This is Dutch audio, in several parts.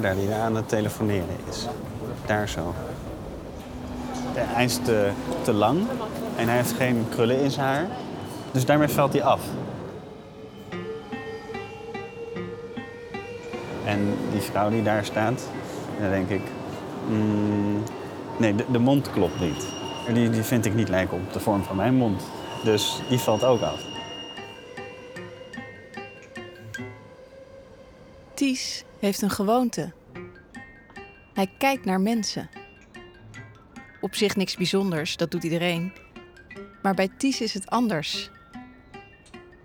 daar die aan het telefoneren is. Daar zo. Hij is te, te lang en hij heeft geen krullen in zijn haar. Dus daarmee valt hij af. En die vrouw die daar staat, dan denk ik... mm, nee, de, de mond klopt niet. Die, die vind ik niet lijken op de vorm van mijn mond. Dus die valt ook af. Ties heeft een gewoonte. Hij kijkt naar mensen. Op zich niks bijzonders, dat doet iedereen. Maar bij Ties is het anders.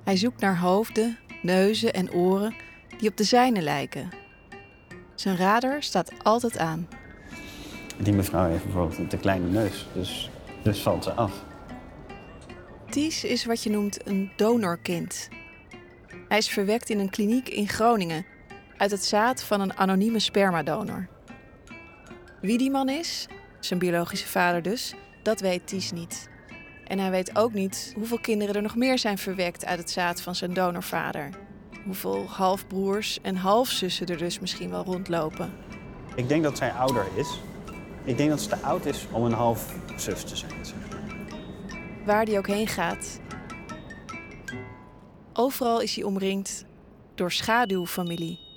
Hij zoekt naar hoofden, neuzen en oren die op de zijne lijken. Zijn radar staat altijd aan. Die mevrouw heeft bijvoorbeeld een te kleine neus, dus, dus valt ze af. Ties is wat je noemt een donorkind. Hij is verwekt in een kliniek in Groningen uit het zaad van een anonieme spermadonor. Wie die man is, zijn biologische vader dus, dat weet Ties niet. En hij weet ook niet hoeveel kinderen er nog meer zijn verwekt uit het zaad van zijn donorvader. Hoeveel halfbroers en halfzussen er dus misschien wel rondlopen. Ik denk dat zij ouder is. Ik denk dat ze te oud is om een half zus te zijn. zeg maar. Waar die ook heen gaat. Overal is hij omringd door schaduwfamilie.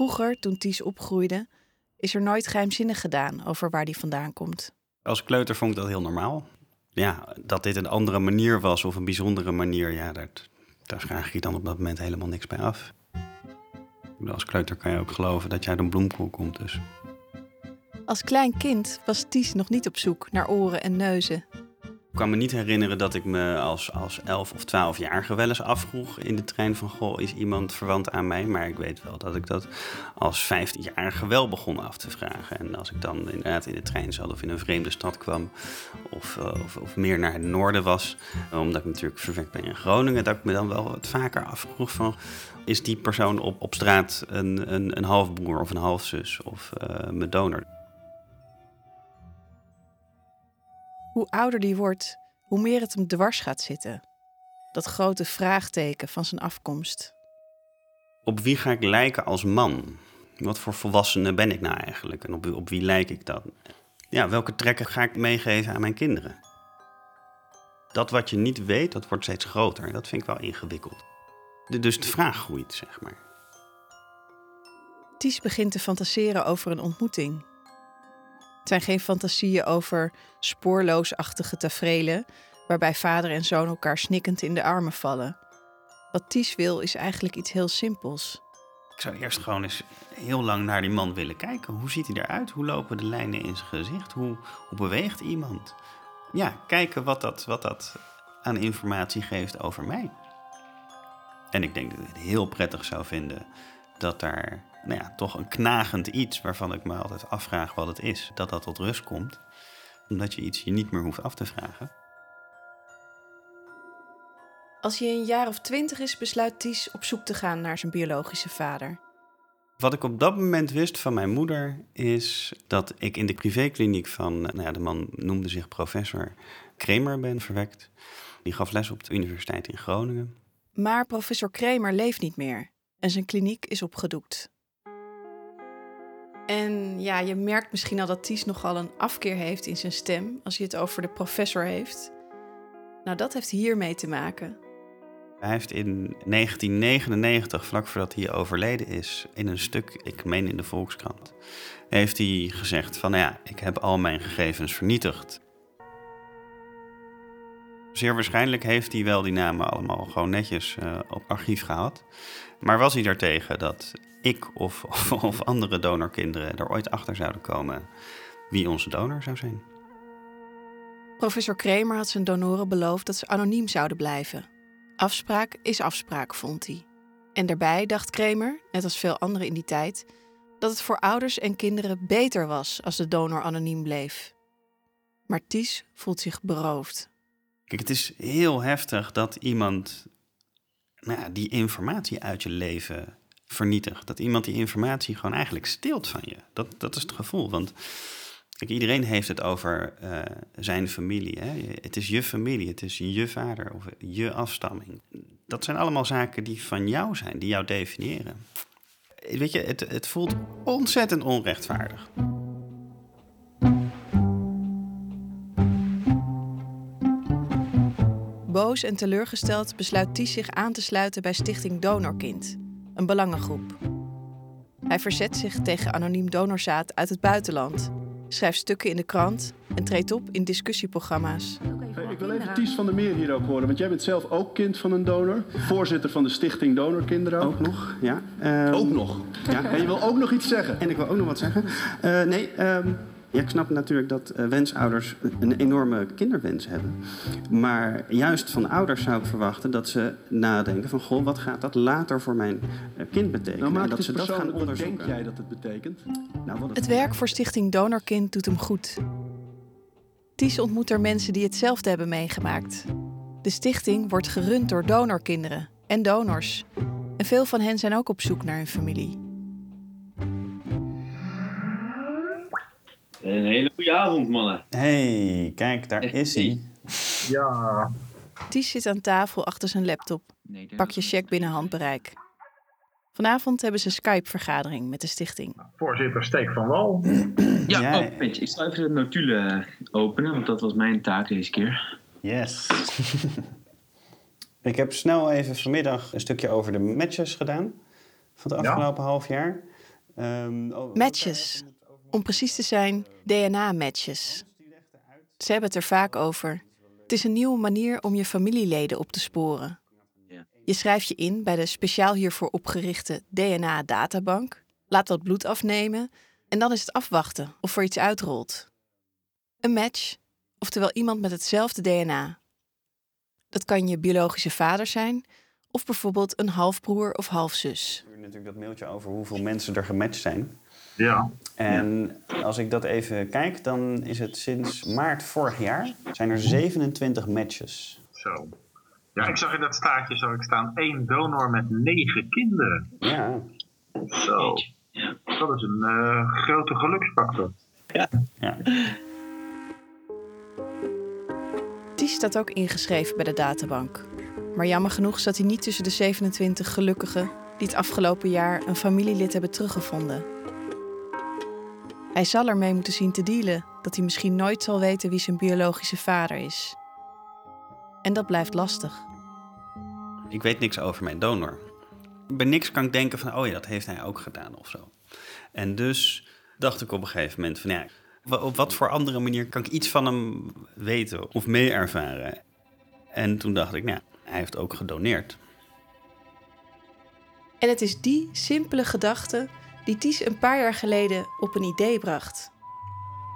Vroeger, toen Ties opgroeide, is er nooit geheimzinnig gedaan over waar die vandaan komt. Als kleuter vond ik dat heel normaal. Ja, dat dit een andere manier was of een bijzondere manier, ja, dat, daar vraag je dan op dat moment helemaal niks bij af. Als kleuter kan je ook geloven dat jij uit een bloemkool komt, dus... Als klein kind was Ties nog niet op zoek naar oren en neuzen. Ik kan me niet herinneren dat ik me als, als 11 of 12-jarige wel eens afvroeg in de trein van... Goh, is iemand verwant aan mij? Maar ik weet wel dat ik dat als 15-jarige wel begon af te vragen. En als ik dan inderdaad in de trein zat of in een vreemde stad kwam... of, eh, of, of meer naar het noorden was, omdat ik natuurlijk verwekt ben in Groningen... dat ik me dan wel wat vaker afvroeg van... is die persoon op, op straat een, een, een halfbroer of een halfzus of eh, mijn donor? Hoe ouder die wordt, hoe meer het hem dwars gaat zitten. Dat grote vraagteken van zijn afkomst. Op wie ga ik lijken als man? Wat voor volwassene ben ik nou eigenlijk? En op, wie- op wie lijk ik dan? Ja, welke trekken ga ik meegeven aan mijn kinderen? Dat wat je niet weet, dat wordt steeds groter. En dat vind ik wel ingewikkeld. De- dus de vraag groeit, zeg maar. Ties begint te fantaseren over een ontmoeting. Zijn geen fantasieën over spoorloosachtige taferelen waarbij vader en zoon elkaar snikkend in de armen vallen. Wat Ties wil is eigenlijk iets heel simpels. Ik zou eerst gewoon eens heel lang naar die man willen kijken. Hoe ziet hij eruit? Hoe lopen de lijnen in zijn gezicht? Hoe, hoe beweegt iemand? Ja, kijken wat dat, wat dat aan informatie geeft over mij. En ik denk dat ik het heel prettig zou vinden dat daar nou ja, toch een knagend iets waarvan ik me altijd afvraag wat het is, dat dat tot rust komt. Omdat je iets je niet meer hoeft af te vragen. Als hij een jaar of twintig is, besluit Ties op zoek te gaan naar zijn biologische vader. Wat ik op dat moment wist van mijn moeder is dat ik in de privékliniek van, eh, nou ja, de man noemde zich professor Kramer ben verwekt. Die gaf les op de Universiteit in Groningen. Maar professor Kramer leeft niet meer en zijn kliniek is opgedoekt. En ja, je merkt misschien al dat Ties nogal een afkeer heeft in zijn stem als hij het over de professor heeft. Nou, dat heeft hiermee te maken. Hij heeft in 1999, vlak voordat hij overleden is, in een stuk, ik meen in de Volkskrant, heeft hij gezegd van nou ja, ik heb al mijn gegevens vernietigd. Zeer waarschijnlijk heeft hij wel die namen allemaal gewoon netjes eh, op archief gehad. Maar was hij daartegen dat ik of, of, of andere donorkinderen er ooit achter zouden komen wie onze donor zou zijn? Professor Kramer had zijn donoren beloofd dat ze anoniem zouden blijven. Afspraak is afspraak, vond hij. En daarbij dacht Kramer, net als veel anderen in die tijd, dat het voor ouders en kinderen beter was als de donor anoniem bleef. Maar Ties voelt zich beroofd. Kijk, het is heel heftig dat iemand nou die informatie uit je leven vernietigt. Dat iemand die informatie gewoon eigenlijk steelt van je. Dat, dat is het gevoel. Want Kijk, iedereen heeft het over uh, zijn familie. Hè? Het is je familie, het is je vader of je afstamming. Dat zijn allemaal zaken die van jou zijn, die jou definiëren. Weet je, het, het voelt ontzettend onrechtvaardig. Boos en teleurgesteld besluit Ties zich aan te sluiten bij Stichting Donorkind, een belangengroep. Hij verzet zich tegen anoniem donorzaad uit het buitenland, schrijft stukken in de krant en treedt op in discussieprogramma's. ik wil even Ties van der Meer hier ook horen, want jij bent zelf ook kind van een donor. Voorzitter van de Stichting Donorkinderen ook. nog, ja. Um, ook nog? Ja. En je wil ook nog iets zeggen? En ik wil ook nog wat zeggen. Uh, nee, um, ja, ik snap natuurlijk dat uh, wensouders een enorme kinderwens hebben. Maar juist van ouders zou ik verwachten dat ze nadenken van... goh, wat gaat dat later voor mijn uh, kind betekenen? Nou, en dat ze dat gaan onderzoeken. denk jij dat het betekent? Nou, het, het werk voor Stichting Donorkind doet hem goed. Ties ontmoet er mensen die hetzelfde hebben meegemaakt. De stichting wordt gerund door donorkinderen en donors. En veel van hen zijn ook op zoek naar hun familie. Een hele goede avond, mannen. Hey, kijk, daar is hij. Ja. Ties zit aan tafel achter zijn laptop. Pak je check binnen handbereik. Vanavond hebben ze een Skype-vergadering met de stichting. Voorzitter Steek van Wal. Ja, oh, weet je, ik zal even de notulen openen, want dat was mijn taak deze keer. Yes. ik heb snel even vanmiddag een stukje over de matches gedaan van het afgelopen half jaar. Um, matches. Om precies te zijn, DNA-matches. Ze hebben het er vaak over. Het is een nieuwe manier om je familieleden op te sporen. Je schrijft je in bij de speciaal hiervoor opgerichte DNA-databank, laat wat bloed afnemen en dan is het afwachten of er iets uitrolt. Een match, oftewel iemand met hetzelfde DNA. Dat kan je biologische vader zijn of bijvoorbeeld een halfbroer of halfzus. Natuurlijk dat mailtje over hoeveel mensen er gematcht zijn. Ja. En als ik dat even kijk, dan is het sinds maart vorig jaar zijn er 27 matches. Zo. Ja, ik zag in dat staartje zo ik staan één donor met negen kinderen. Ja. Zo. Ja. Dat is een uh, grote geluksfactor. Ja. ja. Die staat ook ingeschreven bij de databank. Maar jammer genoeg zat hij niet tussen de 27 gelukkigen die het afgelopen jaar een familielid hebben teruggevonden. Hij zal ermee moeten zien te dealen dat hij misschien nooit zal weten wie zijn biologische vader is. En dat blijft lastig. Ik weet niks over mijn donor. Bij niks kan ik denken van, oh ja, dat heeft hij ook gedaan of zo. En dus dacht ik op een gegeven moment van, ja, op wat voor andere manier kan ik iets van hem weten of mee ervaren? En toen dacht ik, nou, hij heeft ook gedoneerd. En het is die simpele gedachte die Ties een paar jaar geleden op een idee bracht.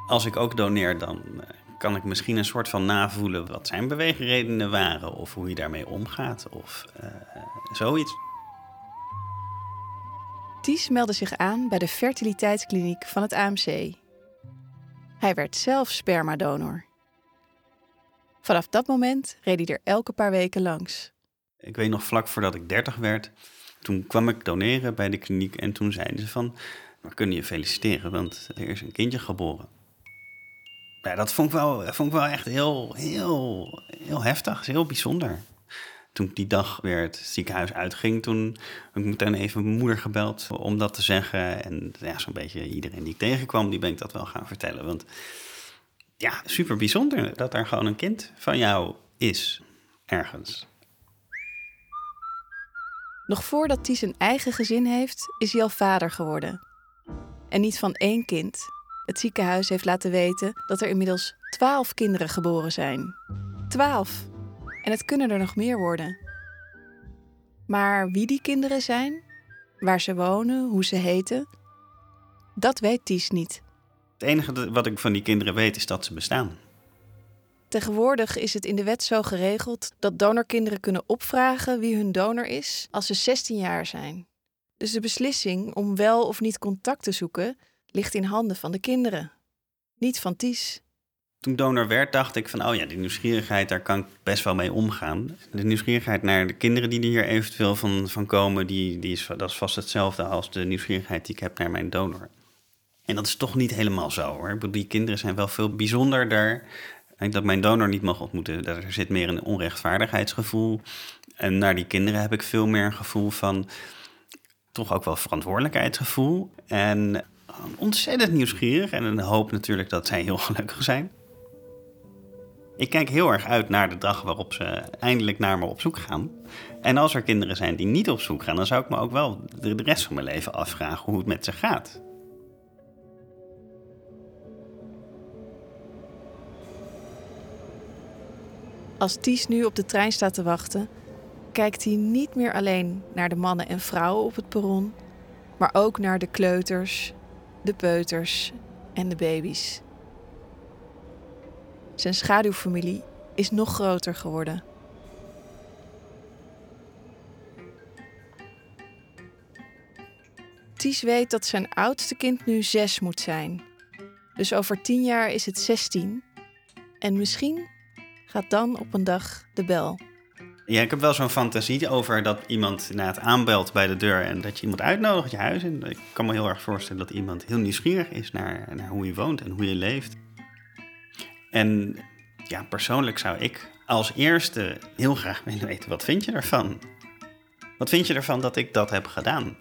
Als ik ook doneer, dan eh, kan ik misschien een soort van navoelen wat zijn beweegredenen waren, of hoe je daarmee omgaat, of uh, zoiets. Ties meldde zich aan bij de fertiliteitskliniek van het AMC. Hij werd zelf spermadonor. Vanaf dat moment reed hij er elke paar weken langs. Ik weet nog vlak voordat ik 30 werd, toen kwam ik doneren bij de kliniek en toen zeiden ze van... we kunnen je feliciteren, want er is een kindje geboren. Ja, dat vond ik wel, vond ik wel echt heel, heel, heel heftig, heel bijzonder. Toen ik die dag weer het ziekenhuis uitging, toen heb ik meteen even mijn moeder gebeld om dat te zeggen. En ja, zo'n beetje iedereen die ik tegenkwam, die ben ik dat wel gaan vertellen. Want ja, super bijzonder dat er gewoon een kind van jou is, ergens. Nog voordat hij zijn eigen gezin heeft, is hij al vader geworden. En niet van één kind. Het ziekenhuis heeft laten weten dat er inmiddels twaalf kinderen geboren zijn. Twaalf! En het kunnen er nog meer worden. Maar wie die kinderen zijn, waar ze wonen, hoe ze heten, dat weet Ties niet. Het enige wat ik van die kinderen weet is dat ze bestaan. Tegenwoordig is het in de wet zo geregeld dat donorkinderen kunnen opvragen wie hun donor is als ze 16 jaar zijn. Dus de beslissing om wel of niet contact te zoeken ligt in handen van de kinderen, niet van Ties. Toen donor werd, dacht ik van, oh ja, die nieuwsgierigheid, daar kan ik best wel mee omgaan. De nieuwsgierigheid naar de kinderen die er hier eventueel van, van komen, die, die is, dat is vast hetzelfde als de nieuwsgierigheid die ik heb naar mijn donor. En dat is toch niet helemaal zo hoor. Die kinderen zijn wel veel bijzonderder. Ik dat mijn donor niet mag ontmoeten. Daar zit meer een onrechtvaardigheidsgevoel. En naar die kinderen heb ik veel meer een gevoel van toch ook wel verantwoordelijkheidsgevoel. En ontzettend nieuwsgierig en een hoop natuurlijk dat zij heel gelukkig zijn. Ik kijk heel erg uit naar de dag waarop ze eindelijk naar me op zoek gaan. En als er kinderen zijn die niet op zoek gaan, dan zou ik me ook wel de rest van mijn leven afvragen hoe het met ze gaat. Als Ties nu op de trein staat te wachten, kijkt hij niet meer alleen naar de mannen en vrouwen op het perron, maar ook naar de kleuters, de peuters en de baby's. Zijn schaduwfamilie is nog groter geworden. Ties weet dat zijn oudste kind nu zes moet zijn. Dus over tien jaar is het zestien. En misschien gaat dan op een dag de bel. Ja, ik heb wel zo'n fantasie over dat iemand na het aanbelt bij de deur en dat je iemand uitnodigt je huis in. Ik kan me heel erg voorstellen dat iemand heel nieuwsgierig is naar, naar hoe je woont en hoe je leeft. En ja, persoonlijk zou ik als eerste heel graag willen weten, wat vind je ervan? Wat vind je ervan dat ik dat heb gedaan?